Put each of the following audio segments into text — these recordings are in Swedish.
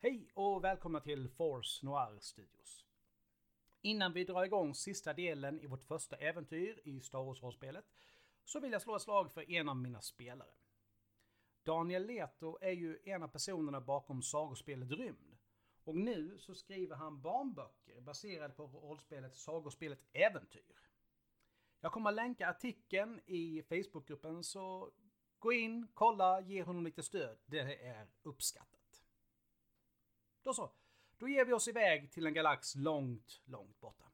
Hej och välkomna till Force Noir Studios. Innan vi drar igång sista delen i vårt första äventyr i Star Wars-rollspelet så vill jag slå ett slag för en av mina spelare. Daniel Leto är ju en av personerna bakom sagospelet Rymd. Och nu så skriver han barnböcker baserade på rollspelet Sagospelet Äventyr. Jag kommer att länka artikeln i Facebookgruppen så gå in, kolla, ge honom lite stöd. Det är uppskattat. Då så, då ger vi oss iväg till en galax långt, långt borta.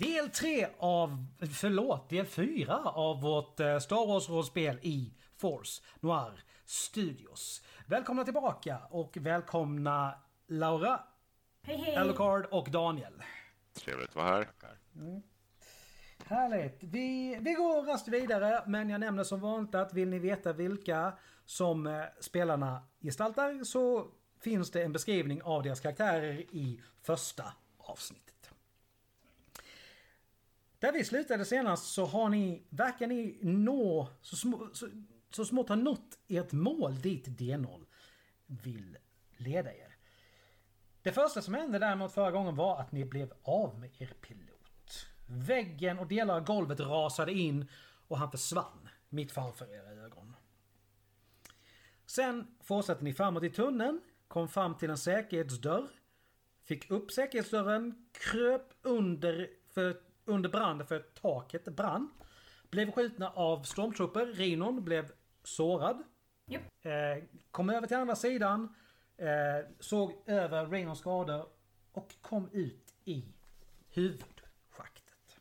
Del 3 av, förlåt, del 4 av vårt eh, Star Wars-rollspel i Force Noir Studios. Välkomna tillbaka och välkomna Laura, Hej hej! Alucard och Daniel. Trevligt att vara här. Tackar. Härligt. Vi, vi går rast vidare, men jag nämner som vanligt att vill ni veta vilka som eh, spelarna gestaltar så finns det en beskrivning av deras karaktärer i första avsnittet. Där vi slutade senast så har ni, verkar ni nå, så, små, så, så smått ha nått ert mål dit D0 vill leda er. Det första som hände däremot förra gången var att ni blev av med er pilot. Väggen och delar av golvet rasade in och han försvann mitt framför era ögon. Sen fortsatte ni framåt i tunneln, kom fram till en säkerhetsdörr, fick upp säkerhetsdörren, kröp under, för, under branden för taket brann. Blev skjutna av stormtrooper, Rinon blev sårad. Japp. Eh, kom över till andra sidan, eh, såg över Rainons skador och kom ut i huvudschaktet.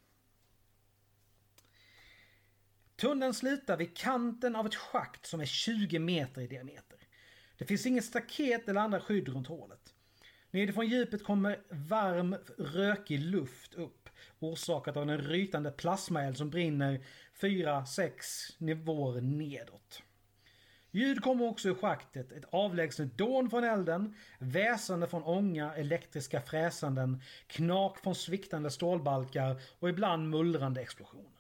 Tunneln slutar vid kanten av ett schakt som är 20 meter i diameter. Det finns inget staket eller andra skydd runt hålet. Nedifrån djupet kommer varm, rökig luft upp orsakat av en rytande plasmaeld som brinner 4-6 nivåer nedåt. Ljud kommer också ur schaktet, ett avlägset dån från elden, väsande från ånga, elektriska fräsanden, knak från sviktande stålbalkar och ibland mullrande explosioner.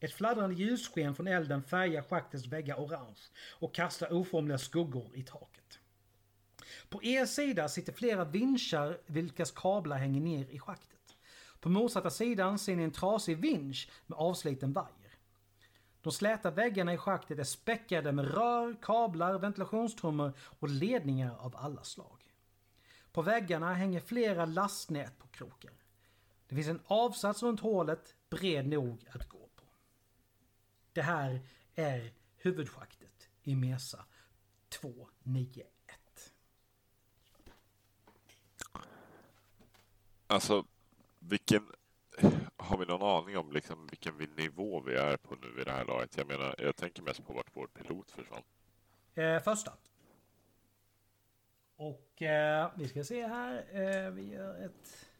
Ett fladdrande ljussken från elden färgar schaktets väggar orange och kastar oformliga skuggor i taket. På er sida sitter flera vinschar vilkas kablar hänger ner i schaktet. På motsatta sidan ser ni en trasig vinsch med avsliten vajer. De släta väggarna i schaktet är späckade med rör, kablar, ventilationstrummor och ledningar av alla slag. På väggarna hänger flera lastnät på krokar. Det finns en avsats runt hålet bred nog att gå på. Det här är huvudschaktet i Mesa 291. Alltså, vilken... Har vi någon aning om liksom vilken nivå vi är på nu vid det här laget? Jag menar, jag tänker mest på vart vår pilot försvann. Eh, första. Och eh, vi ska se här. Eh, vi gör ett...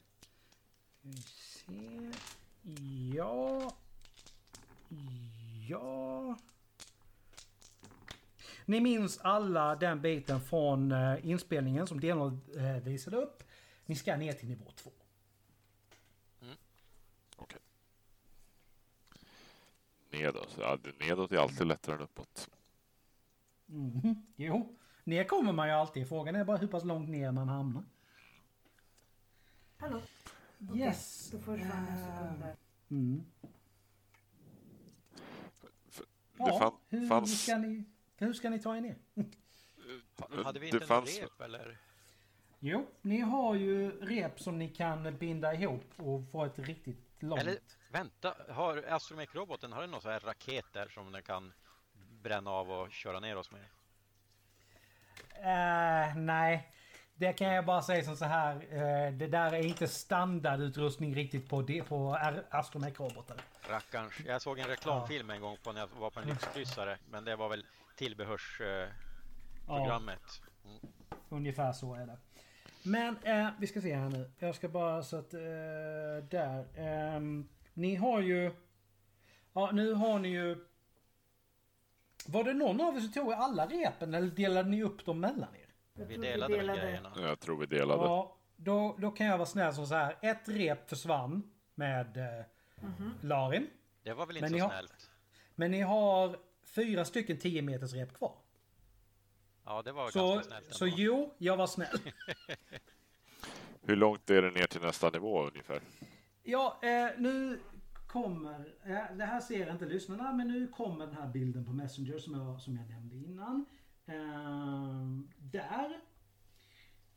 Vi se. Ja. Ja. Ni minns alla den biten från eh, inspelningen som Denol visade upp. Ni ska ner till nivå 2. Okej. Nedåt. Ja, det- nedåt är alltid lättare än uppåt. Mhm. Jo, ner kommer man ju alltid. Frågan är bara hur pass långt ner man hamnar. Hallå? Yes. Då försvann en sekund där. Mm. Det Ja, fann, hur, fanns... ska ni, hur ska ni ta er ner? Hade vi det inte fanns- någon rep eller? Jo, ni har ju rep som ni kan binda ihop och få ett riktigt långt... Eller vänta, har astromech-roboten har den någon sån här raket där som den kan bränna av och köra ner oss med? Eh, nej. Det kan jag bara säga som så här. eh, det där är inte standardutrustning riktigt på, det, på astromech-robotar. Rackarns. Jag såg en reklamfilm en gång på när jag var på en lyxkryssare. Men det var väl tillbehörsprogrammet. Ja, ungefär så är det. Men eh, vi ska se här nu. Jag ska bara så att... Eh, där. Ehm, ni har ju... Ja, nu har ni ju... Var det någon av er som tog alla repen eller delade ni upp dem mellan er? Vi delade väl grejerna. Jag tror vi delade. Ja, då, då kan jag vara snäll som så här. Ett rep försvann med eh, Larin. Det var väl inte Men så har- snällt? Men ni har fyra stycken 10 meters rep kvar. Ja, det var Så, ganska snällt så jo, jag var snäll. Hur långt är det ner till nästa nivå ungefär? Ja, eh, nu kommer... Eh, det här ser inte lyssnarna, men nu kommer den här bilden på Messenger som jag, som jag nämnde innan. Eh, där.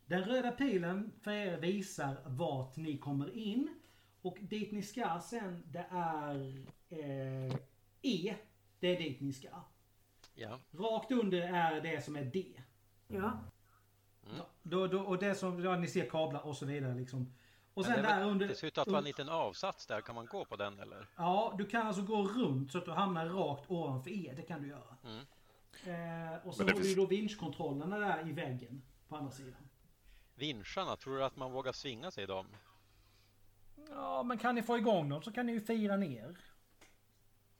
Den röda pilen för er visar vart ni kommer in. Och dit ni ska sen, det är eh, E. Det är dit ni ska. Ja. Rakt under är det som är D. Ja. Då, då, och det som, ja, ni ser kablar och så vidare liksom. Och sen det, är där under... det ser ut att vara en liten avsats där. Kan man gå på den eller? Ja, du kan alltså gå runt så att du hamnar rakt ovanför E. Det kan du göra. Mm. Eh, och så Men det har du då vinschkontrollerna där i väggen på andra sidan. Vinscharna, tror du att man vågar svinga sig i dem? Ja, men kan ni få igång dem så kan ni ju fira ner.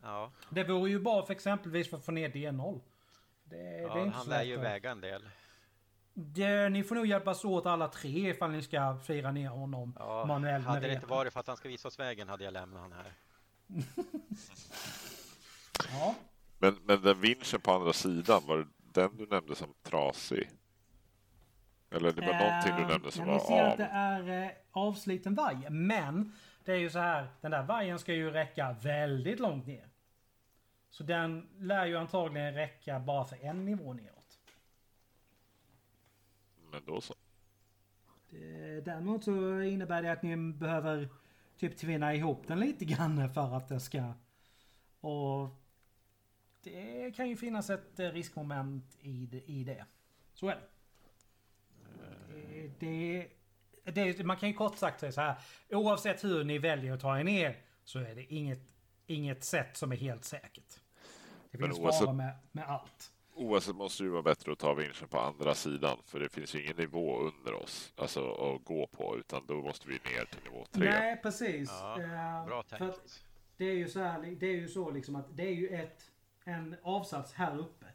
Ja, Det vore ju bra för exempelvis för att få ner D0. Det, det är ja inte han lär ju väga en del. Det, Ni får nog hjälpas åt alla tre ifall ni ska fira ner honom Ja, manuellt med hade det inte varit för att han ska visa oss vägen hade jag lämnat han här. Ja. Men, men den vinschen på andra sidan, var det den du nämnde som trasig? Eller det var någonting du Eh, nämnde som ja, Ni var ser att av? det är eh, avsliten vajer. Men det är ju så här. Den där vajern ska ju räcka väldigt långt ner. Så den lär ju antagligen räcka bara för en nivå neråt. Men då så. Det- Däremot så innebär det att ni behöver typ tvinna ihop den lite grann för att det ska... Och det kan ju finnas ett eh, riskmoment i det. I det. Så är det. Eh, det, det. Man kan ju kort sagt säga så här. Oavsett hur ni väljer att ta er ner så är det inget, inget sätt som är helt säkert. Det finns fara med, med allt. Oavsett måste det ju vara bättre att ta vinschen på andra sidan. För det finns ju ingen nivå under oss alltså, att gå på. Utan då måste vi ner till nivå tre. Nej, precis. Ja, Eh, Bra tänkt. Det är ju så här, det är ju så liksom att det är ju ett, en avsats här uppe.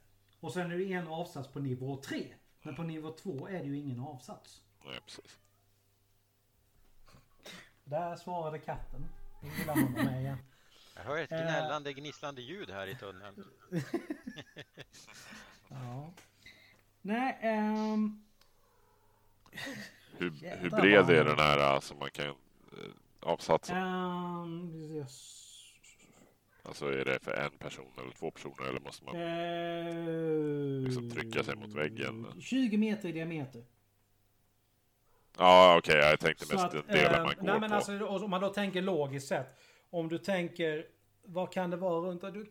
Och sen är det en avsats på nivå 3. Men på nivå 2 är det ju ingen avsats. Nej, precis. Där svarade katten. Det gillar honom igen. Jag hör ett Eh. gnällande, gnisslande ljud här i tunneln. Ja. Nej, ehm... Hur, hur bred är den här alltså man kan eh, avsatsen? ehm, yes. Alltså är det för en person eller två personer eller måste man? Eh, Liksom trycka sig mot väggen. 20 meter i diameter. Ja, okej, jag tänkte mest att, delen man går nej, men på. alltså, om man då tänker logiskt sett. Om du tänker, vad kan det vara runt, du,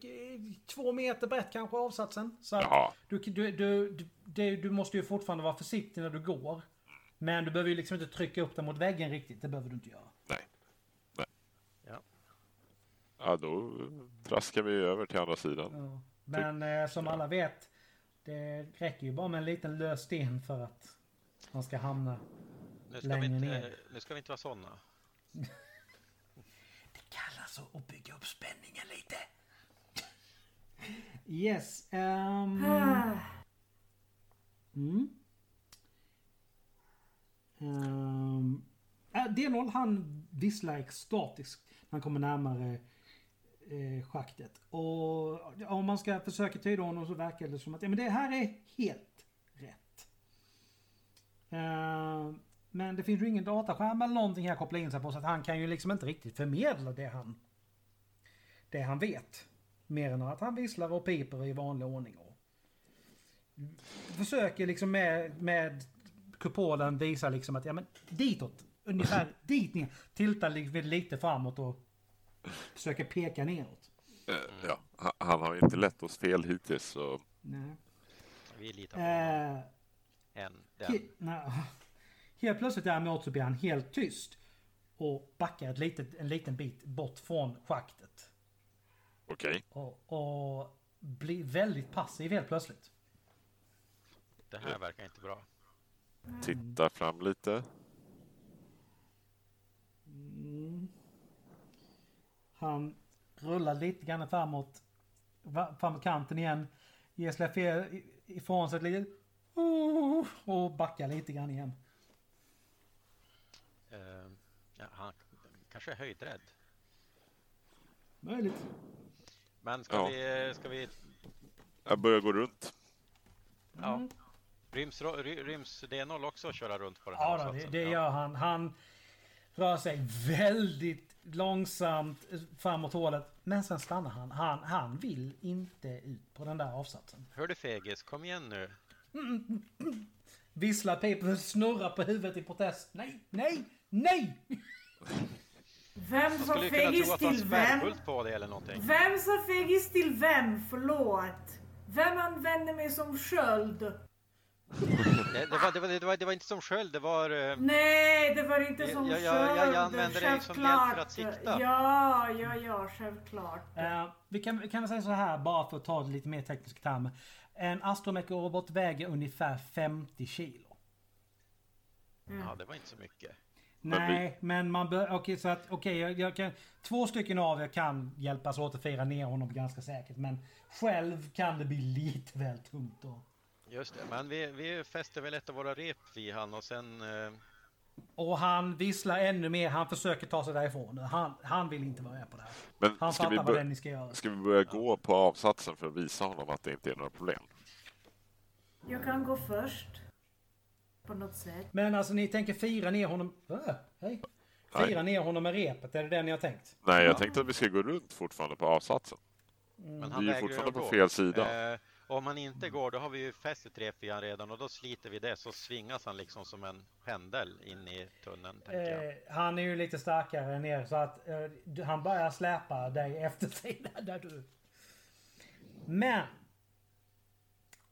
två meter brett kanske avsatsen. Så att Jaha, du, du, du, du, du måste ju fortfarande vara försiktig när du går. Men du behöver ju liksom inte trycka upp den mot väggen riktigt, det behöver du inte göra. nej. Nej. Ja. Ja, då traskar vi över till andra sidan. Ja. Men eh, som alla vet, det räcker ju bara med en liten lös sten för att man ska hamna. Nu ska, vi Längre inte, ner. nu ska vi inte vara sådana. Kallas att bygga upp spänningen lite. Yes. ehm, Ah, Mm. Um, D0 han visslar statiskt när han kommer närmare eh, schaktet. Och om man ska försöka tyda honom så verkar det som att ja, men det här är helt rätt. Ehm, men det finns ju ingen dataskärm eller någonting här att koppla in sig på så att han kan ju liksom inte riktigt förmedla det han, det han vet. Mer än att han visslar och piper i vanlig ordning. Och försöker liksom med, med kupolen visa liksom att ja men ditåt. Ungefär dit ner. Tiltar li- lite framåt och försöker peka neråt. Eh, Ja, Han, har inte lett oss fel hittills så Nej. Vi litar på honom. Eh, En, den. he. Helt plötsligt däremot så blir han helt tyst. Och backar ett litet, en liten bit bort från schaktet. Okej. Och, och blir väldigt passiv helt plötsligt. Det här verkar inte bra. Titta fram lite. Han rullar lite grann framåt, framåt kanten igen. Ger i- ifrån sig ett litet "Oh", och backar lite grann igen. Eh, ja, han kanske är höjdrädd. Möjligt. Men ska Ja. vi... Ska vi Jag börjar gå runt. ja. Ryms, ry- ryms D0 också att köra runt på den här Ja, då, det, avsatsen? det Ja. gör han. Han rör sig väldigt långsamt framåt hålet. Men sen stannar han. Han, han vill inte ut på den där avsatsen. Hör du fegis, kom igen nu. Visslar, piper, snurrar på huvudet i protest. Nej, nej, nej! Vem kunna tro fegis att han till vem? på dig eller någonting. Vem sa fegis till vem? Förlåt. Vem använder mig som sköld? Det, det, var, det, var, det, var, det var inte som sköld, det var... eh, Nej, det var inte som jag- sköld. jag- jag använder dig som hjälp för att sikta. Ja, ja, ja, självklart. Eh, vi, kan, vi kan säga så här, bara för att ta det lite mer tekniska termer. En astromech-robot väger ungefär 50 kilo. Ja, det var inte så mycket. Men Nej, men man bör, okej så att, okej jag, jag kan, två stycken av er kan hjälpas åt att fira ner honom ganska säkert. Men själv kan det bli lite väl tungt då. Just det, men vi, vi fäster väl ett av våra rep vid han och sen... eh, Och han visslar ännu mer, han försöker ta sig därifrån. Han, han vill inte vara med på det här. Men Han fattar vad bör- det är ni ska göra. ska vi börja gå på avsatsen för att visa honom att det inte är några problem? Jag kan gå först. På något sätt. Men alltså ni tänker fira ner honom... Äh, hej. Fira ner honom med repet, är det det ni har tänkt? Nej, jag tänkte att vi ska gå runt fortfarande på avsatsen. Men Vi är fortfarande på fel sida. Eh, om han inte går, då har vi ju fäst rep vid han redan och då sliter vi det så svingas han liksom som en pendel in i tunneln. Eh, han är ju lite starkare än er så att eh, han börjar släpa dig efter sig där, där du... Men!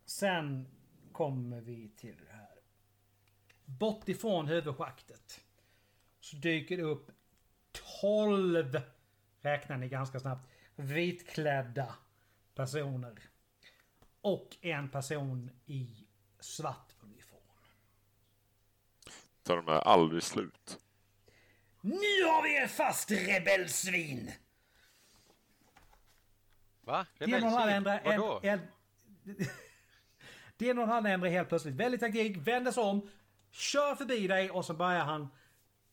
Sen kommer vi till det här. Bort ifrån huvudschaktet. Så dyker det upp 12, räknar ni ganska snabbt, vitklädda personer. Och en person i svart uniform. Tar de här aldrig slut? Nu har vi er fast rebellsvin! Va? Det är någon annan Rebellsvin? Vadå? det är någon annan ändrar helt plötsligt. Väldigt taktik, vänder sig om, kör förbi dig och så börjar han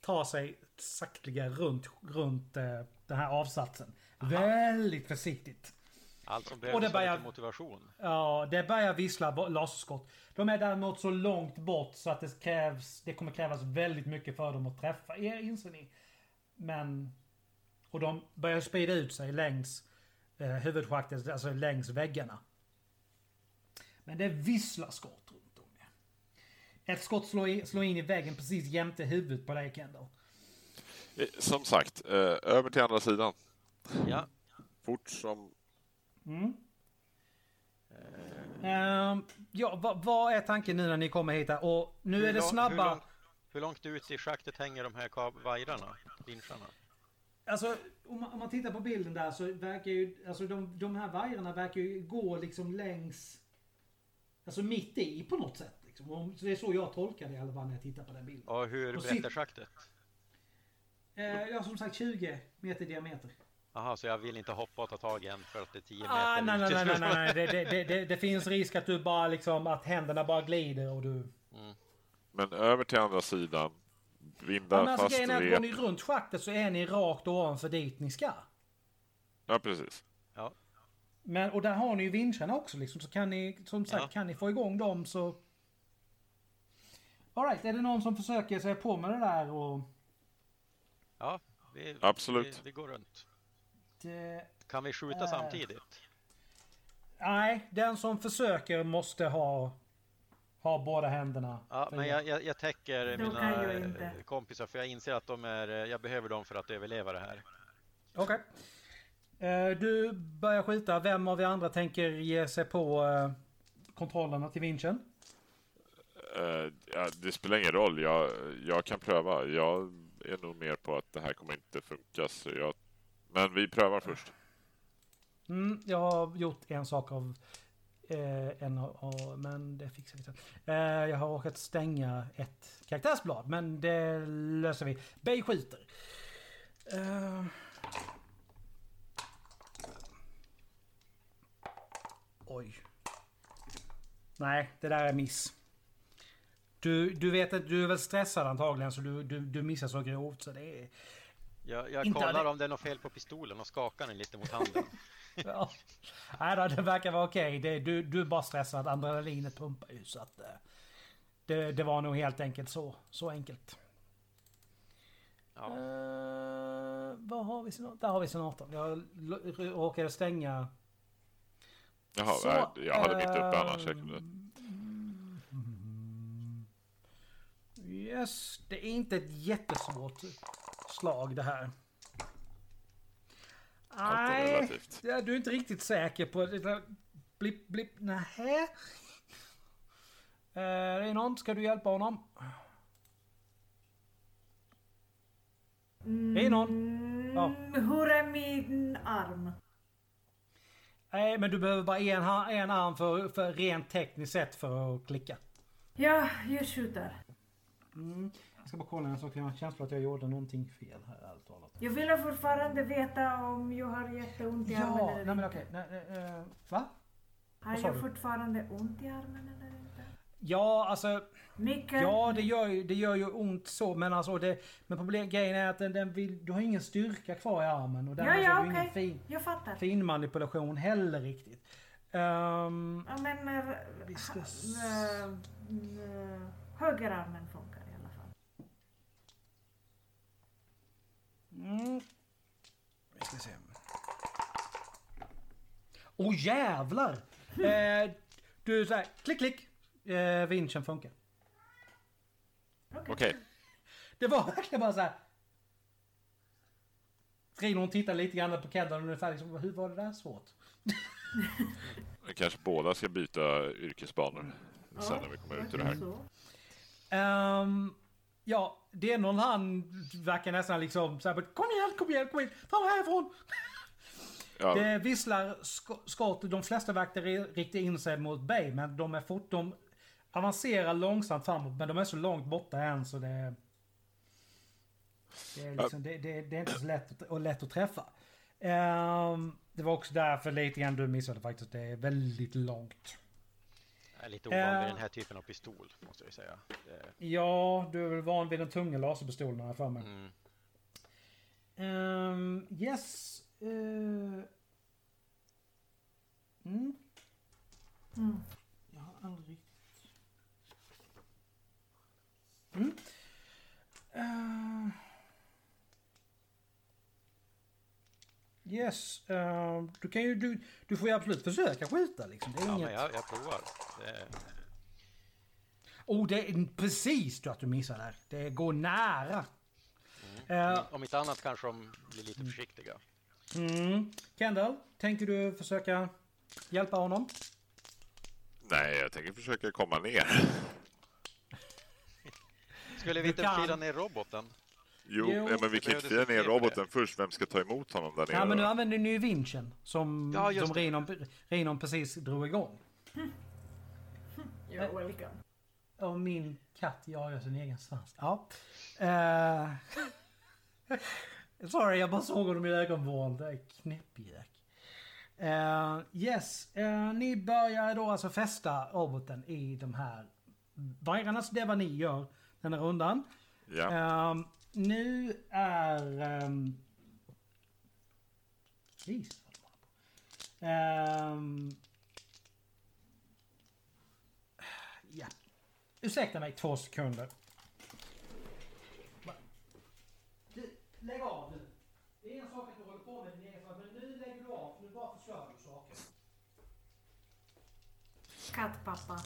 ta sig sakteliga runt, runt eh, den här avsatsen. Väldigt försiktigt. Allt som Och behövs det var börjar- lite motivation. Ja, det börjar vissla laserskott. De är däremot så långt bort så att det krävs, det kommer krävas väldigt mycket för dem att träffa er, inser ni. Men... Och de börjar sprida ut sig längs eh, huvudschaktet, alltså längs väggarna. Men det visslar skott. Ett skott slår, i, slår in i väggen precis jämte huvudet på dig, Kendall. Eh, Som sagt, eh, över till andra sidan. Ja, Fort som... Mm. Ehm, ja, vad, vad är tanken nu när ni kommer hit? Och nu Hur är det lång- snabba... Hur långt, hur långt ut i schaktet hänger de här vajrarna? Vinscharna? Alltså om man, om man tittar på bilden där så verkar ju, alltså de, de här vajrarna verkar ju gå liksom längs, alltså mitt i på något sätt. Liksom. Om- Så det är så jag tolkar det i alla fall när jag tittar på den bilden. Och hur brett är schaktet? Eh, har som sagt 20 meter diameter. Jaha, så jag vill inte hoppa och ta tag i en för att det är 10 meter Ah, nej, nej, nej, nej, nej. Det, det, det, det, finns risk att du bara liksom, att händerna bara glider och du... Men över till andra sidan. Binda Ja, men alltså fast grejen är att går ni runt schaktet så är ni rakt ovanför dit ni ska. Ja, precis. Ja, Men, och där har ni ju vinscherna också liksom, så kan ni, som sagt, Ja. kan ni få igång dem så... Alright, är det någon som försöker sig på med det där och... ja vi, Absolut. Vi, vi går runt. Det, Kan vi skjuta Äh. samtidigt? nej, den som försöker måste ha, ha båda händerna. Ja, men jag, jag, jag täcker Då mina jag kompisar för jag inser att de är, jag behöver dem för att överleva det här. Okej. Eh, du börjar skjuta. Vem av er andra tänker ge sig på eh, kontrollerna till vinschen? Eh, ja, det spelar ingen roll. Jag, jag kan pröva. Jag är nog mer på att det här kommer inte funka. Så jag... Men vi prövar först. Mm, jag har gjort en sak av eh, en av, av- men det fixar vi sen. Eh, jag har råkat stänga ett karaktärsblad, men det löser vi. Bay skjuter. Eh. Oj. Nej, det där är miss. Du, du vet att du är väl stressad antagligen så du, du, du missar så grovt så det är... Jag, jag Inte kollar hade- om det är något fel på pistolen och skakar den lite mot handen. Ja. Nej då, det verkar vara okej. Det, du, du är bara stressad. Adrenalinet pumpar ju så att... eh, Det, det var nog helt enkelt så. Så enkelt. Ja. Uh, vad har vi senatorn? Där har vi senatorn. Jag råkade stänga... Jaha, Så, jag hade mitt uppe eh, annars. Jag kunde... Yes, det är inte ett jättesvårt slag det här. Nej, ja, du är inte riktigt säker på det. Blipp, blipp, nähä. Eh, det är någon, ska du hjälpa honom? Någon. Ja. Mm, hur är min arm? Nej, men du behöver bara en, en arm för, för rent tekniskt sett för att klicka. Ja, jag skjuter. Mm. Jag ska bara kolla en sak. Jag har en känsla att jag gjorde någonting fel här, ärligt talat. Jag vill fortfarande veta om jag har jätteont i armen Ja, eller nej men okej. Nej, nej, eh, va? Har sa jag du? fortfarande ont i armen eller inte? Ja, alltså. Mycket? Ja, det gör ju, det gör ju ont så. Men alltså det... Men problem, grejen är att den, den vill, du har ingen styrka kvar i armen. Och Ja, därmed så ja, du okej. ingen fin, Jag fattar. fin manipulation heller riktigt. Ehm, Ja, men Vi ska ha- s- äh, äh, högerarmen funkar i alla fall. Mm. Vi ska se. Åh oh, jävlar! eh, du såhär, klick klick. Eh, vinschen funkar. Okej. Okej, Det var verkligen bara så här. Rino tittar lite grann på Keddan ungefär liksom, hur var det där svårt? kanske båda ska byta yrkesbanor sen när vi kommer ut ur det här. Så. Ja, det är någon han verkar nästan liksom så här, bara, kom igen, kom igen, kom igen, fram härifrån. Ja, Det visslar sk- skott, de flesta verkar ri- rikta in sig mot Bay, men de är fort, de avancerar långsamt framåt, men de är så långt borta än så det... Det är, liksom, det, det, det är inte så lätt, och lätt att träffa. Ehm, det var också därför lite grann du missade faktiskt, det är väldigt långt. Jag är lite ovan Eh. vid den här typen av pistol, måste jag säga. Det, Ja, du är väl van vid den tunga laserpistolen jag för mig. mm. Ehm, yes. eh, mm. Mm. Jag har aldrig riktigt... Mm. Eh. Yes. eh, du kan ju... Du, du får ju absolut försöka skjuta liksom. Det är Ja, inget... men jag, jag provar. Det, Oh, det är precis du att du missar där. Det går nära. Eh, om inte annat kanske de blir lite försiktiga. mm. Kendall, tänker du försöka hjälpa honom? nej, jag tänker försöka komma ner. Skulle vi Du inte kan. fira ner roboten? Jo, Jo. ja, men vi Det kan inte fira ner roboten först. Vem ska ta emot honom där nere? Ja men nu använder ni ju vinschen som, Ja, som det. Rinon, Rinon precis drog igång. You're welcome. Och min katt jagar sin egen svans. Ja. Eh, sorry, jag bara såg honom i ögonvrån. Det är knäppjök. Uh, yes, eh, ni börjar då alltså fästa roboten i de här vajrarna. Så det är vad ni gör den här rundan. Ja. Ehm, nu är... Um, Jesus, vad håller. Ehm, ja. Ursäkta mig två sekunder. Du, lägg av nu. Det är en sak att du håller på med din egen sak, men nu lägger du av. Nu bara förstör du saker. Kattpappa.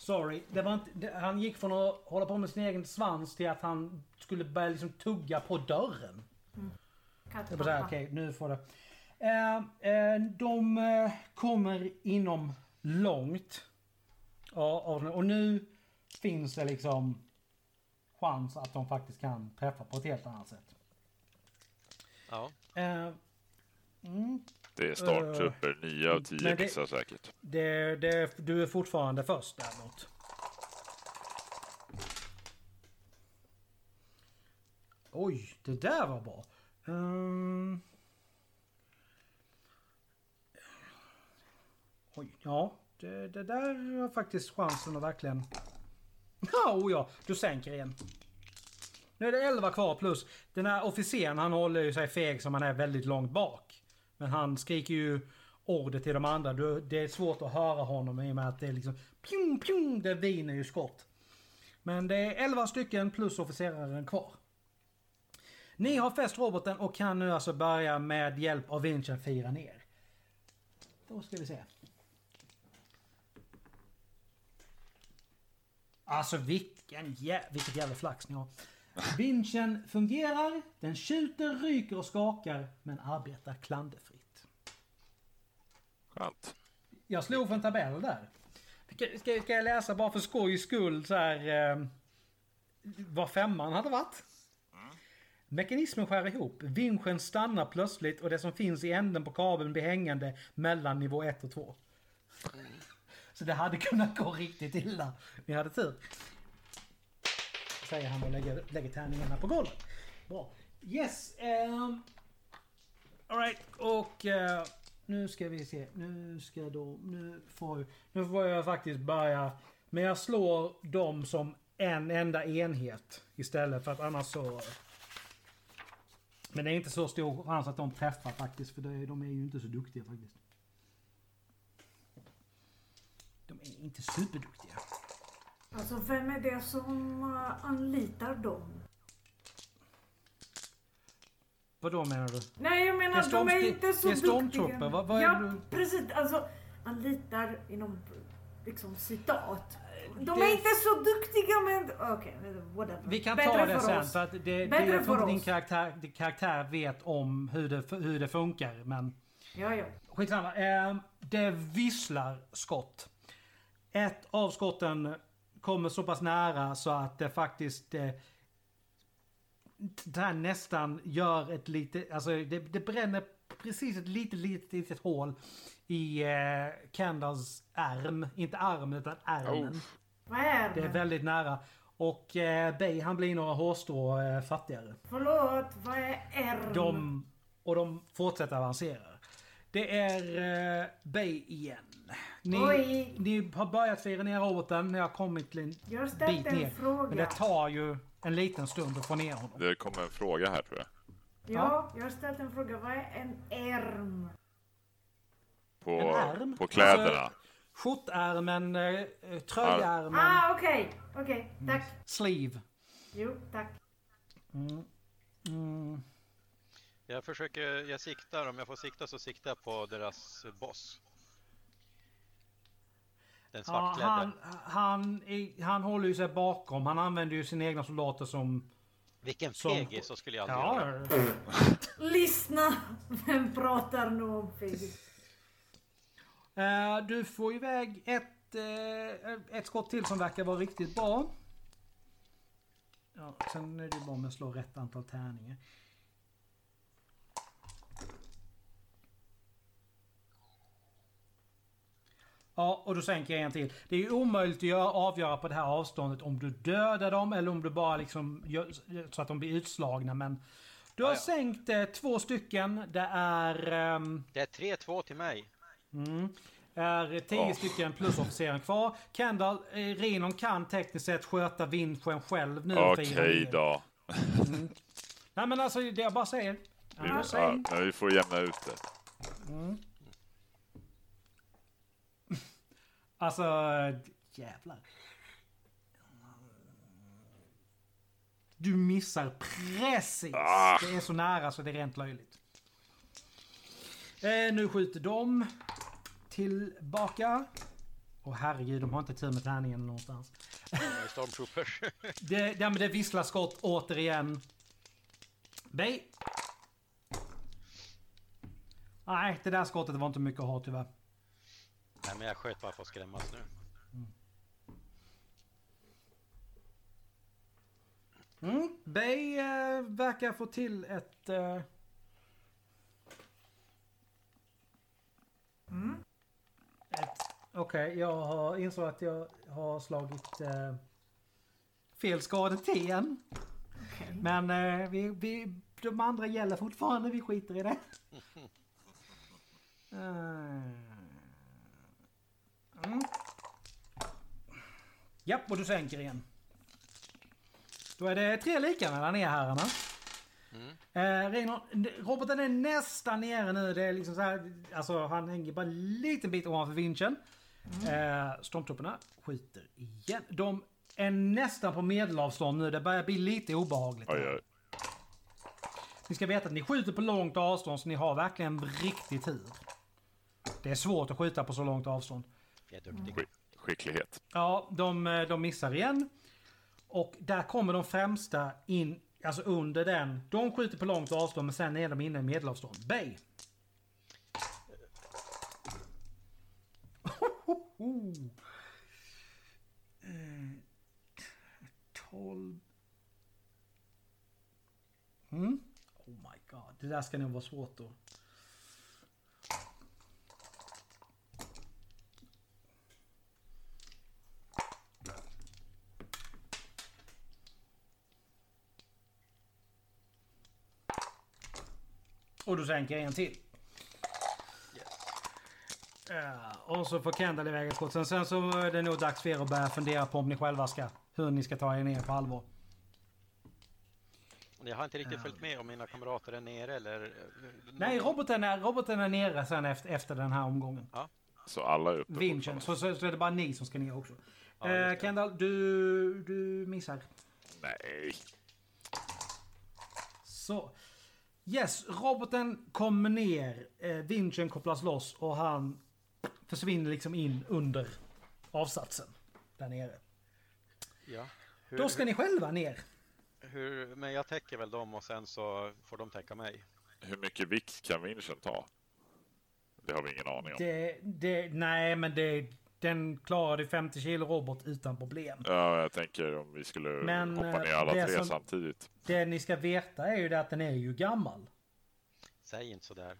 Sorry, det var inte, det, han gick från att hålla på med sin egen svans till att han skulle börja liksom tugga på dörren. Jag bara säga, okej, nu får det. Eh, eh, de eh, kommer inom långt. Den- och nu finns det liksom chans att de faktiskt kan träffa på ett helt annat sätt. Ja. Eh, mm, Det är starttrupper, 9 av 10 men det- missar säkert. det, det, du är fortfarande först däremot. Oj, det där var bra. Ehm. Oj, ja. Det, det där har faktiskt chansen att verkligen... Ja, oh ja, du sänker igen. Nu är det 11 kvar plus den här officeren han håller ju sig feg som han är väldigt långt bak. Men han skriker ju order till de andra. Det är svårt att höra honom i och med att det är liksom pjong pjong, det viner ju skott. Men det är 11 stycken plus officeraren kvar. Ni har fäst roboten och kan nu alltså börja med hjälp av vinschen fira ner. Då ska vi se. Alltså vilken jä vilket jävla flax ni har. Vinschen fungerar, den tjuter, ryker och skakar men arbetar klanderfritt. Skönt. Jag slog för en tabell där. Ska, ska, jag läsa bara för skojs skull så här eh, vad femman hade varit? Mekanismen skär ihop. Vinschen stannar plötsligt och det som finns i änden på kabeln blir hängande mellan nivå 1 och 2. Så det hade kunnat gå riktigt illa. Ni hade tur. Säger han och lägger, lägger tärningarna på golvet. Bra. Yes. Um, Alright. Och eh, nu ska vi se. Nu ska då... Nu får, nu får jag faktiskt börja. Men jag slår dem som en enda enhet istället för att annars så... Men det är inte så stor chans att de träffar faktiskt för det, de är ju inte så duktiga faktiskt. De är inte superduktiga. Alltså vem är det som eh, anlitar dem? Vad då menar du? Nej jag menar de är inte så det är duktiga. vad- vad ja det- precis, alltså anlitar inom liksom citat. De Det- är inte så duktiga men okej, whatever. Vi kan Bättre ta det för sen oss. för att det, det, Bättre jag tror för inte din karaktär, din karaktär vet om hur det, hur det funkar men... Ja, ja. Skitsamma. Eh, det visslar skott. Ett av skotten kommer så pass nära så att det faktiskt eh, det här nästan gör ett litet, alltså det, det bränner precis ett litet, litet, litet hål i eh, Kendalls ärm. Inte armen utan ärmen. Oh. Vad är Det är väldigt nära. Och eh, Bay han blir några hårstrå eh, fattigare. Förlåt, vad är ärm? De, och de fortsätter avancera. Det är eh, Bay igen. Ni, Oj. ni har börjat fira ner roboten, ni har kommit en Jag har ställt bit en ner. fråga. Men det tar ju en liten stund att få ner honom. Det kommer en fråga här tror jag. Ja, jag har ställt en fråga. Vad är en ärm? På, En ärm? på kläderna. Alltså, Skjortärmen, eh, tröjärmen, Ah, okej. Okej, Mm. tack. sleeve. Jo, tack. Mm. Jag försöker, jag siktar, om jag får sikta så siktar jag på deras boss. Den Ja, svartklädde. han, han, är- han håller ju sig bakom. Han använder ju sina egna soldater som... Vilken fegis, så skulle jag aldrig göra. ja, Lyssna! Vem pratar nu om Figg? Eh, du får iväg ett, eh, ett skott till som verkar vara riktigt bra. Ja, sen är det bara med att slå rätt antal tärningar. Ja, och då sänker jag en till. Det är ju omöjligt att göra, avgöra på det här avståndet om du dödar dem eller om du bara liksom gör så att de blir utslagna. Men du har Ja, ja. sänkt eh, två stycken. Det är... ehm, Det är 3-2 till mig. Mm. Är 10 Åh. stycken plusofficeren kvar. Kendall, eh, Renon kan tekniskt sett sköta vinschen själv nu. Okej ner. då. Nej men alltså det jag bara säger. Vi, Jag ja, säger. men vi får jämna ut det. Alltså jävlar. Du missar precis. Ah. Det är så nära så det är rent löjligt. Eh, nu skjuter de tillbaka. Och herregud, de har inte tur med tärningen någonstans. Stormtroopers. Det, men det visslar skott återigen. Bay. Nej, det där skottet var inte mycket att ha tyvärr. Nej, men jag sköt bara för att skrämmas nu. Mm. Bay eh, verkar få till ett... Eh... ett Okej, jag har insåg att jag har slagit eh, fel skade-T Men eh, vi, vi, de andra gäller fortfarande, vi skiter i det. Eh, Mm. Japp, och du sänker igen. Då är det tre lika mellan er herrarna. Eh, Reinhold, roboten är nästan nere nu. Det är liksom så här, alltså han hänger bara en liten bit ovanför vinschen. Eh, stormtrupperna skjuter igen. De är nästan på medelavstånd nu. Det börjar bli lite obehagligt. Oj, oj. Ni ska veta att ni skjuter på långt avstånd så ni har verkligen riktig tur. Det är svårt att skjuta på så långt avstånd. Jag är duktig. Skick- Skicklighet. Ja, de, eh, de missar igen. Och där kommer de främsta in, alltså under den. De skjuter på långt avstånd men sen är de inne i medelavstånd. Bay. Eh, 12. Mm. Oh my god, det där ska nog vara svårt då. Och du sänker en till. Ja, och så får Kendall iväg ett skott. Sen, sen så är det nog dags för er att börja fundera på om ni själva ska... Hur ni ska ta er ner på allvar. Jag har inte riktigt följt med om mina kamrater är nere eller... Nej, roboten är, roboten är nere sen efter, efter den här omgången. Så alla är uppe. Vinchen. Så, så, så är det bara ni som ska ner också. Ja, eh. Kendall, du, du missar. Nej. Så. Yes, roboten kommer ner. Eh, vinchen kopplas loss och han försvinner liksom in under avsatsen. Där nere. Ja. Hur, Då ska ni själva ner. hur, men jag täcker väl dem och sen så får de täcka mig. Hur mycket vikt kan vinschen ta? Det har vi ingen aning om. Det, det, nej, men det, den klarade 50 kilo robot utan problem. Ja, jag tänker om vi skulle Men, hoppa ner eh, alla tre som- samtidigt. Det ni ska veta är ju det att den är ju gammal. Säg inte sådär.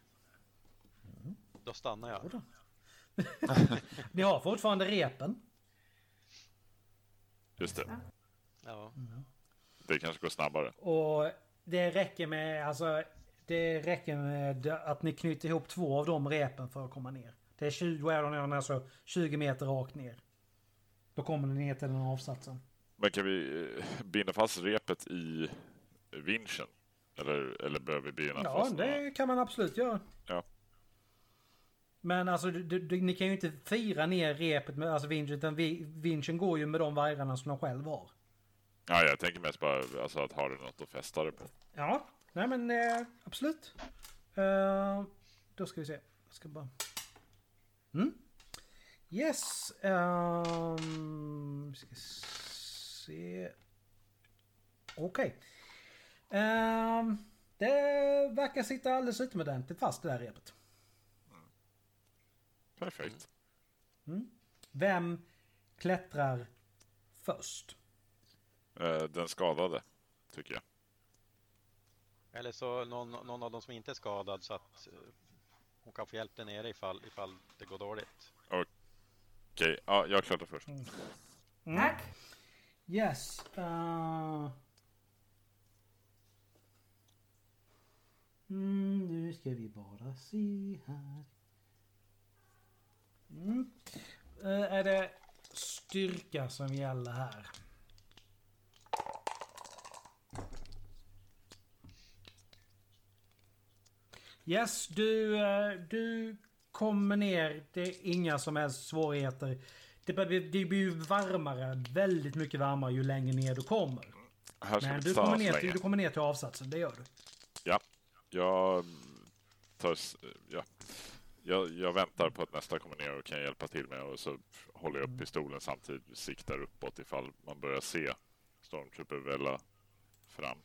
Då stannar jag. Jodå. Ni har fortfarande repen. Just det. Ja. Det kanske går snabbare. Och det räcker med, alltså, det räcker med att ni knyter ihop två av de repen för att komma ner. Det är 20, då är de alltså 20 meter rakt ner. Då kommer ni ner till den avsatsen. Men kan vi eh, binda fast repet i vinschen? Eller, eller behöver vi binda Ja, fast några- det kan man absolut göra. Ja. Men alltså, du, du, ni kan ju inte fira ner repet med alltså vinschen, utan vi, vinschen går ju med de vajrarna som de själv har. Ja, jag tänker mest bara alltså, att ha det något att fästa det på. Ja, nej men eh, absolut. Eh, då ska vi se. Jag ska bara... Mm. Yes. Um, ska se. Okej. Ehm, det verkar sitta alldeles utomordentligt fast det där repet. Perfekt. Vem klättrar först? Eh, den skadade, tycker jag. Eller så någon, någon av dem som inte är skadad så att eh, hon kan få hjälp där nere ifall, ifall det går dåligt. Okej, ja, jag klättrar först. Tack. Yes. Uh... Mm, nu ska vi bara se här. Mm. Eh, är det styrka som gäller här? Yes, du, eh, du kommer ner. Det är inga som helst svårigheter. Det blir, det blir ju varmare, väldigt mycket varmare ju längre ner du kommer. Men du kommer, ner till, du kommer ner till avsatsen, det gör du. Ja, jag tar... Ja. Jag, jag väntar på att nästa kommer ner och kan hjälpa till med och så håller jag upp pistolen samtidigt siktar uppåt ifall man börjar se Stormtrooper välla fram.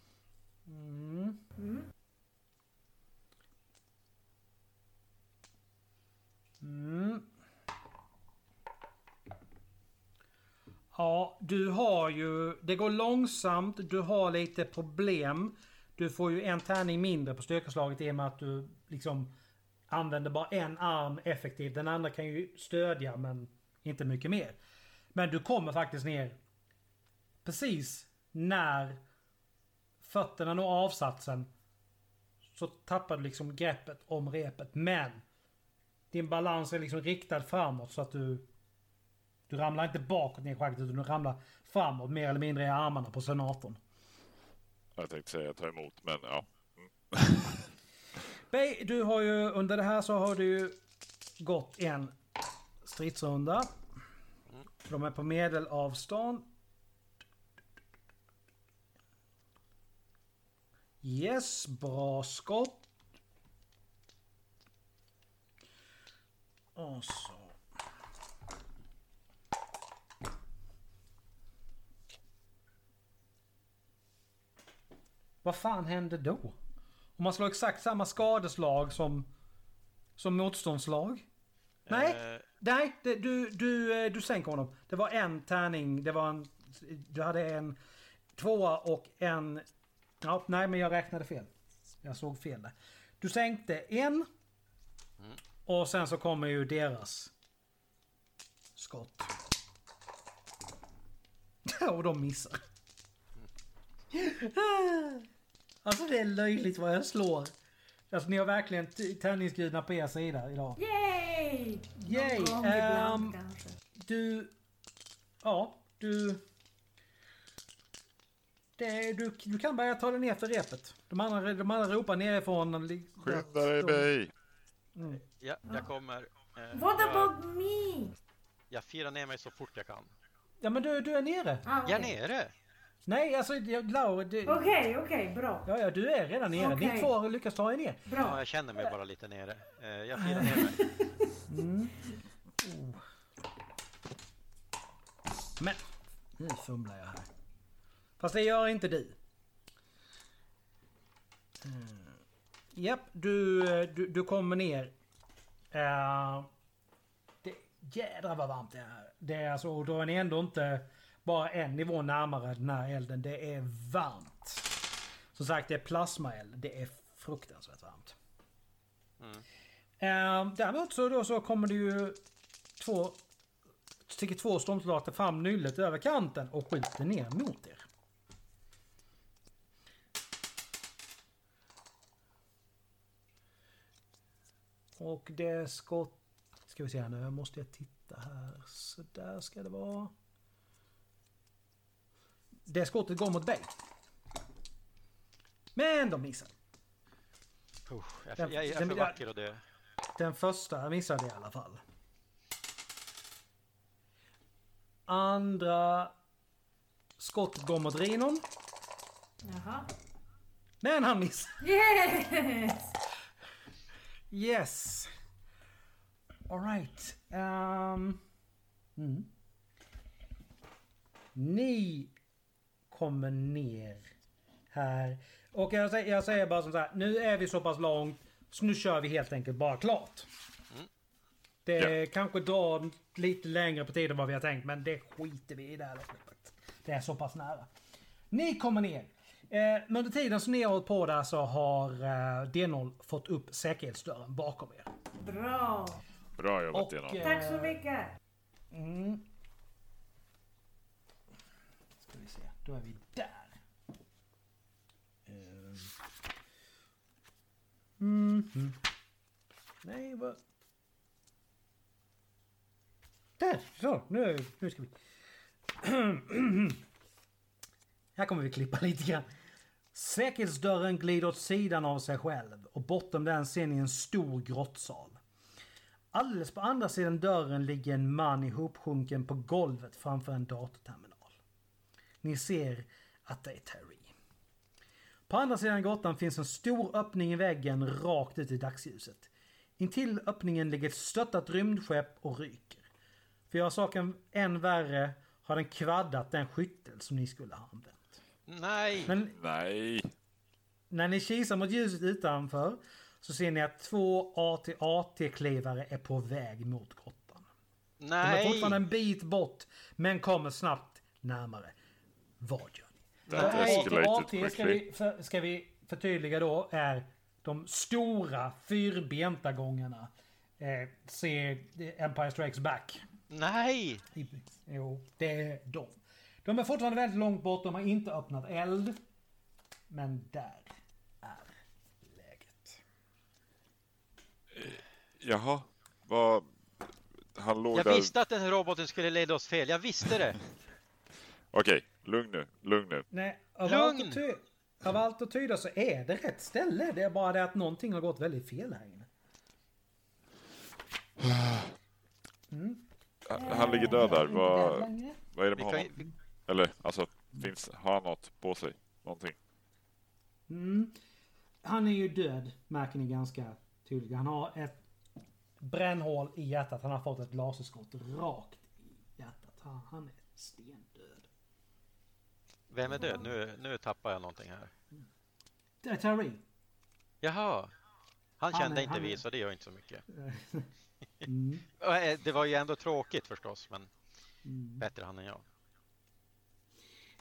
Mm. Ja, du har ju... Det går långsamt, du har lite problem. Du får ju en tärning mindre på styrkeslaget i och med att du liksom använder bara en arm effektivt. Den andra kan ju stödja men inte mycket mer. Men du kommer faktiskt ner precis när fötterna når avsatsen så tappar du liksom greppet om repet. Men din balans är liksom riktad framåt så att du du ramlar inte bakåt ner i schaktet utan du ramlar framåt mer eller mindre i armarna på senatorn. Jag tänkte säga ta emot, men ja. Bey, du har ju under det här så har du ju gått en stridsrunda. De är på medelavstånd. Yes, bra skott. Och så. Vad fan hände då? Om man slår exakt samma skadeslag som, som motståndslag? Nej, Eh, nej, det, du, du, eh, du sänker honom. Det var en tärning, det var en... Du hade en tvåa och en... Ja, nej, men jag räknade fel. Jag såg fel där. Du sänkte en. Och sen så kommer ju deras skott. och de missar. Alltså det är löjligt vad jag slår. Alltså ni har verkligen tärningsgudarna på er sida idag. Yay! Yay! Kanske. Du... Ja, du... Det, du, du kan börja ta dig ner för repet. De andra, de andra ropar nerifrån. Skynda dig, Bey! Ja, jag kommer. Eh, What jag, about me? jag firar ner mig så fort jag kan. Ja men du, du är nere. Ah, Jag är okej. nere! Nej, alltså jag- Laura, det, Okej, okej, bra. Ja, ja, du är redan nere. Ni Okej. två har lyckats ta er ner. Ja, Bra. jag känner mig bara lite nere. Eh, jag firar ner mig. Men, nu fumlar jag här. Fast det gör inte du. Mm. Japp, du, du, du kommer ner. Uh, det, jädrar vad varmt det är. Det är alltså, och då är ni ändå inte bara en nivå närmare den här elden. Det är varmt. Som sagt, det är plasmaeld. Det är fruktansvärt varmt. Eh, däremot så, då så kommer det ju två sticker två stormsoldater fram nyllet över kanten och skjuter ner mot er. Och det skott... Ska vi se här nu, måste jag titta här. Så där ska det vara. Det skottet går mot Bay. Men de missar. Usch, jag, Den- jag, jag är för vacker och dö. Den första missade i alla fall. Andra skottet går mot Rinon. Jaha. Men han missar. Yes! Yes. Alright. Um, mm. Ni kommer ner här. Och jag säger, jag säger bara som så här. Nu är vi så pass långt. Så nu kör vi helt enkelt bara klart. Det kanske drar lite längre på tid än vad vi har tänkt. Men det skiter vi i det här loppet. Det är så pass nära. Ni kommer ner. Eh, men under tiden som ni har hållit på där så har eh, D0 fått upp säkerhetsdörren bakom er. Bra. Bra jobbat, Och, Diana. eh, Tack så mycket. Mm. Ska vi se, då är vi där. Ehm. Mhm. Nej, vad... Där! Så, nu, nu ska vi... Här kommer vi klippa lite grann. Säkerhetsdörren glider åt sidan av sig själv och bortom den ser ni en stor grottsal. Alldeles på andra sidan dörren ligger en man ihopsjunken på golvet framför en datorterminal. Ni ser att det är Terry. På andra sidan grottan finns en stor öppning i väggen rakt ut i dagsljuset. Intill öppningen ligger ett stöttat rymdskepp och ryker. För att göra saken än värre har den kvaddat den skyttel som ni skulle ha använt. Nej! Men Nej! när ni kisar mot ljuset utanför så ser ni att två AT-AT-klivare är på väg mot grottan. De är Nej! fortfarande en bit bort, men kommer snabbt närmare. Vad gör ni? That escalated AT ska vi, för, ska vi förtydliga då är de stora fyrbenta gångarna. Eh, se Empire Strikes Back. Nej! Jo, det är de. De är fortfarande väldigt långt bort, de har inte öppnat eld. Men där är läget. Jaha, vad... Han låg Jag där... visste att den här roboten skulle leda oss fel. Jag visste det. Okej, lugn nu, lugn nu. Nej, av Lugn! allt, ty- av allt att tyda så är det rätt ställe. Det är bara det att någonting har gått väldigt fel här inne. Han ligger död där. Vad, vad är det med honom? Eller, alltså, finns, har han något på sig? Någonting? Mm. Han är ju död, märker ni ganska tydligt. Han har ett brännhål i hjärtat. Han har fått ett laserskott rakt i hjärtat. Han, han är stendöd. vem är död? Nu, nu tappar jag någonting här. Det är Terry. Jaha. Han Han kände är- inte han är- vi, så det gör inte så mycket. Mm. Eh, Det var ju ändå tråkigt förstås, men Mm. bättre han än jag.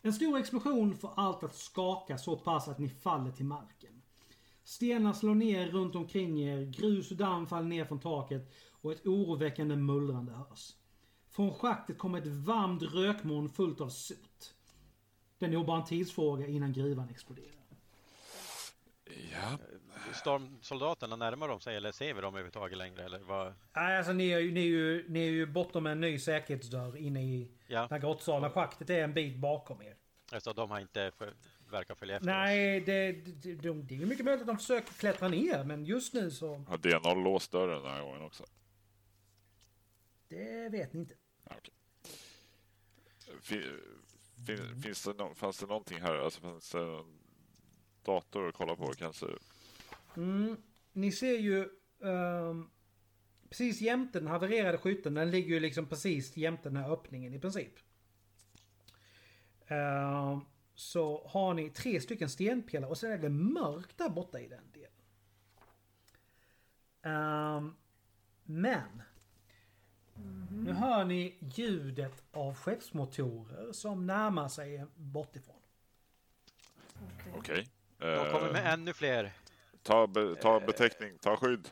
En stor explosion får allt att skaka så pass att ni faller till marken. Stenar slår ner runt omkring er, grus och damm faller ner från taket och ett oroväckande mullrande hörs. Från schaktet kommer ett varmt rökmoln fullt av sot. Det är nog bara en tidsfråga innan gruvan exploderar. Ja. Stormsoldaterna närmar de sig eller ser vi dem överhuvudtaget längre? Eller vad? Nej, alltså ni är, ju, ni, är ju, ni är ju bortom en ny säkerhetsdörr inne i Ja, den här grottsalen. Schaktet är en bit bakom er. alltså de har inte för, verkar följa efter oss. Nej, det, det, det, det är ju mycket möjligt att de försöker klättra ner, men just nu så... Har DNA låst dörren den här gången också? Det vet ni inte. Ja, okej. Fin, fin, finns det no, fanns det någonting här? Alltså fanns det en dator att kolla på kanske? Mm, ni ser ju ehm, precis jämte den havererade skytten. Den ligger ju liksom precis jämte den här öppningen i princip. Ehm, så har ni tre stycken stenpelare och sen är det mörkt där borta i den delen. Ehm, men. Nu hör ni ljudet av skeppsmotorer som närmar sig bortifrån. Okej. Okej. De kommer med ännu fler. Ta, be, ta beteckning, ta skydd.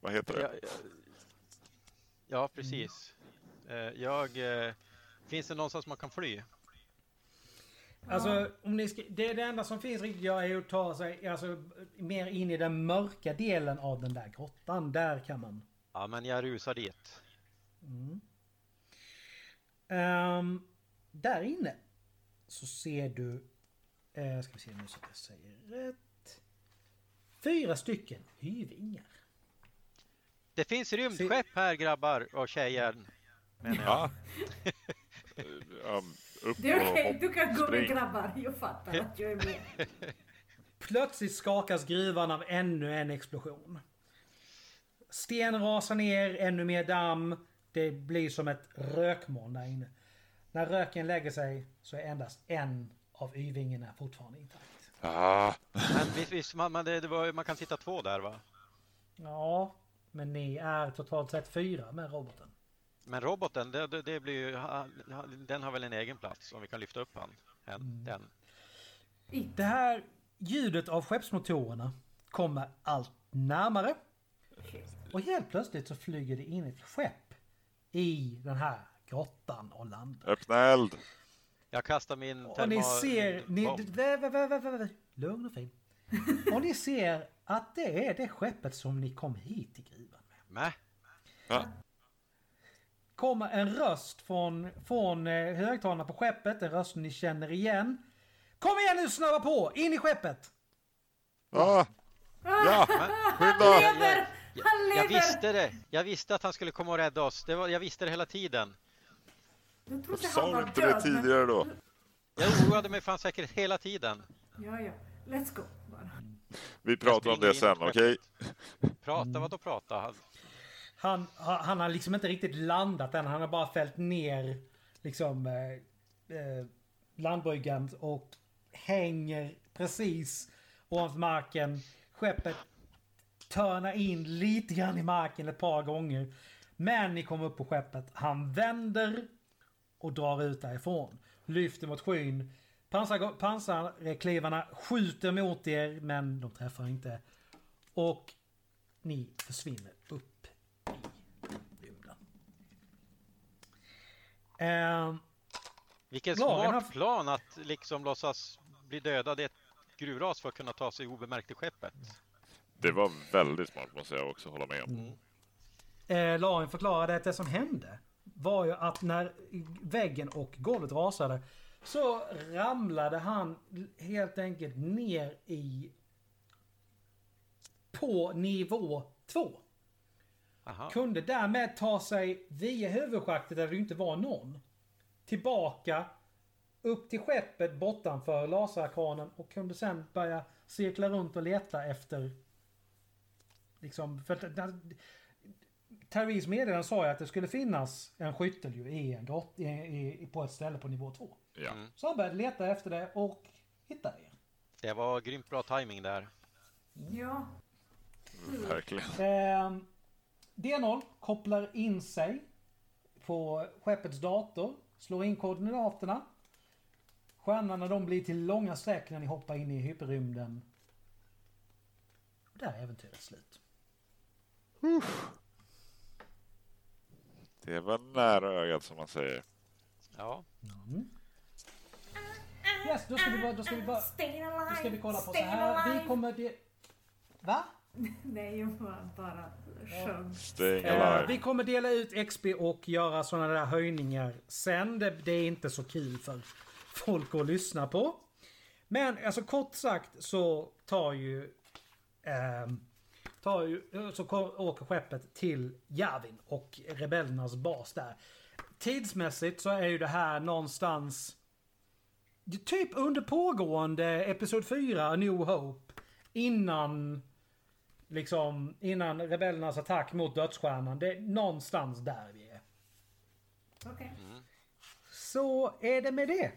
Vad heter det? Ja, ja, precis. Eh, Jag... eh, Finns det någonstans man kan fly? Alltså, om ni ska, det, det enda som finns riktigt är att ta sig alltså, mer in i den mörka delen av den där grottan. Där kan man. Ja, men jag rusar dit. Ehm, där inne så ser du, uh, ska vi se nu så att jag säger rätt. Fyra stycken hyvingar. Det finns rymdskepp här grabbar och tjejer. menar jag. Ja. Ja, upp Det är okej, du kan gå med grabbar. Jag fattar att jag är med. Plötsligt skakas gruvan av ännu en explosion. Sten rasar ner, ännu mer damm. Det blir som ett rökmoln där inne. När röken lägger sig så är endast en av Y-vingarna fortfarande intakt. Ah, Men visst, visst man, man, det, det var, man kan sitta två där va? Ja, men ni är totalt sett fyra med roboten. Men roboten, det, det, det blir ju, den har väl en egen plats om vi kan lyfta upp han. En, Den. Det här ljudet av skeppsmotorerna kommer allt närmare. Och helt plötsligt så flyger det in ett skepp i den här grottan och landar. öppna eld! Jag kastar min Och ni ser... Ni, bomb. lugn och fin. Och ni ser att det är det skeppet som ni kom hit till gruvan med. Mä? Ja. Kommer en röst från, från eh, högtalarna på skeppet, en röst ni känner igen. Kom igen nu, snabba på! In i skeppet! Ah, ja, skynda! Lever! Han Jag lever! visste det! Jag visste att han skulle komma och rädda oss. Det var, jag visste det hela tiden. Jag trodde han Sa var du inte död. det tidigare då? Jag oroade mig för hans säkerhet hela tiden. Ja, ja. Let's go. Bara. Vi pratar om det sen, okej? Prata, vadå prata? Han- Han, ha- han har liksom inte riktigt landat än. Han har bara fällt ner liksom eh, eh, landbryggan och hänger precis ovanför marken. Skeppet törnar in lite grann i marken ett par gånger. Men ni kommer upp på skeppet. Han vänder och drar ut därifrån. Lyfter mot skyn. Pansar, pansarklivarna skjuter mot er men de träffar inte. Och ni försvinner upp i rymden. Ehm, Vilken smart har- plan att liksom låtsas bli dödad i ett gruvras för att kunna ta sig obemärkt till skeppet. Det var väldigt smart måste jag också hålla med om. eh, Larin förklarade att det som hände var ju att när väggen och golvet rasade så ramlade han helt enkelt ner i på nivå 2. Aha. Kunde därmed ta sig via huvudschaktet där det inte var någon. Tillbaka upp till skeppet bortanför laserkranen och kunde sen börja cirkla runt och leta efter liksom för Therese meddelande sa ju att det skulle finnas en skyttel ju i en grott, i, i, på ett ställe på nivå 2. Ja. Mm. Så han började leta efter det och hittade er. Det var grymt bra timing där. Ja. Verkligen. Ehm, D0 kopplar in sig på skeppets dator, slår in koordinaterna. Stjärnorna de blir till långa streck när ni hoppar in i hyperrymden. Och där är äventyret slut. Det var nära ögat som man säger. Ja, Yes, då ska vi bara, då ska vi bara, då ska vi kolla på så här. Vi kommer det... Va? Nej, jag bara, bara sjöng. Eh, vi kommer dela ut XP och göra sådana där höjningar sen. Det, det är inte så kul för folk att lyssna på. Men alltså kort sagt så tar ju... ehm, tar ju så åker skeppet till Yavin och rebellernas bas där. Tidsmässigt så är ju det här någonstans... Typ under pågående Episod 4, A New Hope. Innan liksom innan rebellernas attack mot dödsstjärnan. Det är någonstans där vi är. Okej. Så är det med det.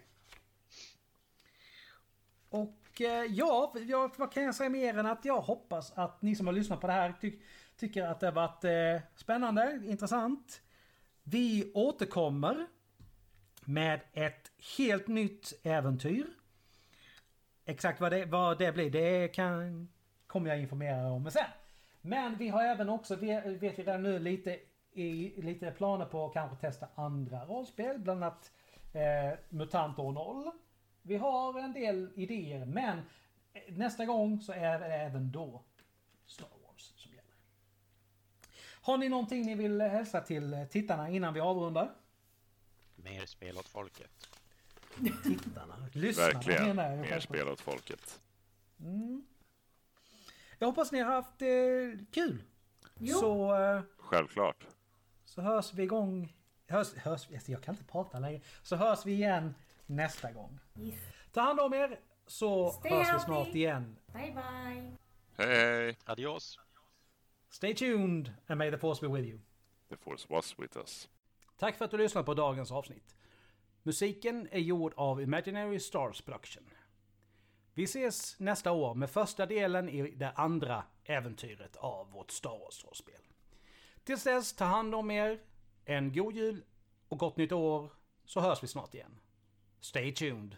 Och Eh, ja, ja, vad kan jag säga mer än att jag hoppas att ni som har lyssnat på det här ty tycker att det har varit eh, spännande, intressant. Vi återkommer med ett helt nytt äventyr. Exakt vad det, vad det blir, det kan, kommer jag informera om sen. Men vi har även också, vet vet vi redan nu, lite, i, lite planer på att kanske testa andra rollspel, bland annat eh, MUTANT år 0. Vi har en del idéer, men eh, nästa gång så är det även då Star Wars som gäller. Har ni någonting ni vill hälsa till eh, tittarna innan vi avrundar? mer spel åt folket. Tittarna, lyssnarna Verkligen. menar jag Mer spel åt folket. Jag hoppas ni har haft eh, kul. Jo. Så, eh, Självklart. så hörs vi igång. Hörs, hörs, jag kan inte prata längre. Så hörs vi igen nästa gång. Yes. Ta hand om er så Stay hörs vi healthy. snart igen. Bye bye. Hej hej! Adios! Stay tuned and may the force be with you. The force was with us. Tack för att du lyssnade på dagens avsnitt. Musiken är gjord av Imaginary Stars Production. Vi ses nästa år med första delen i det andra äventyret av vårt Star Wars-rollspel. Tills dess, ta hand om er, en god jul och gott nytt år, så hörs vi snart igen. Stay tuned!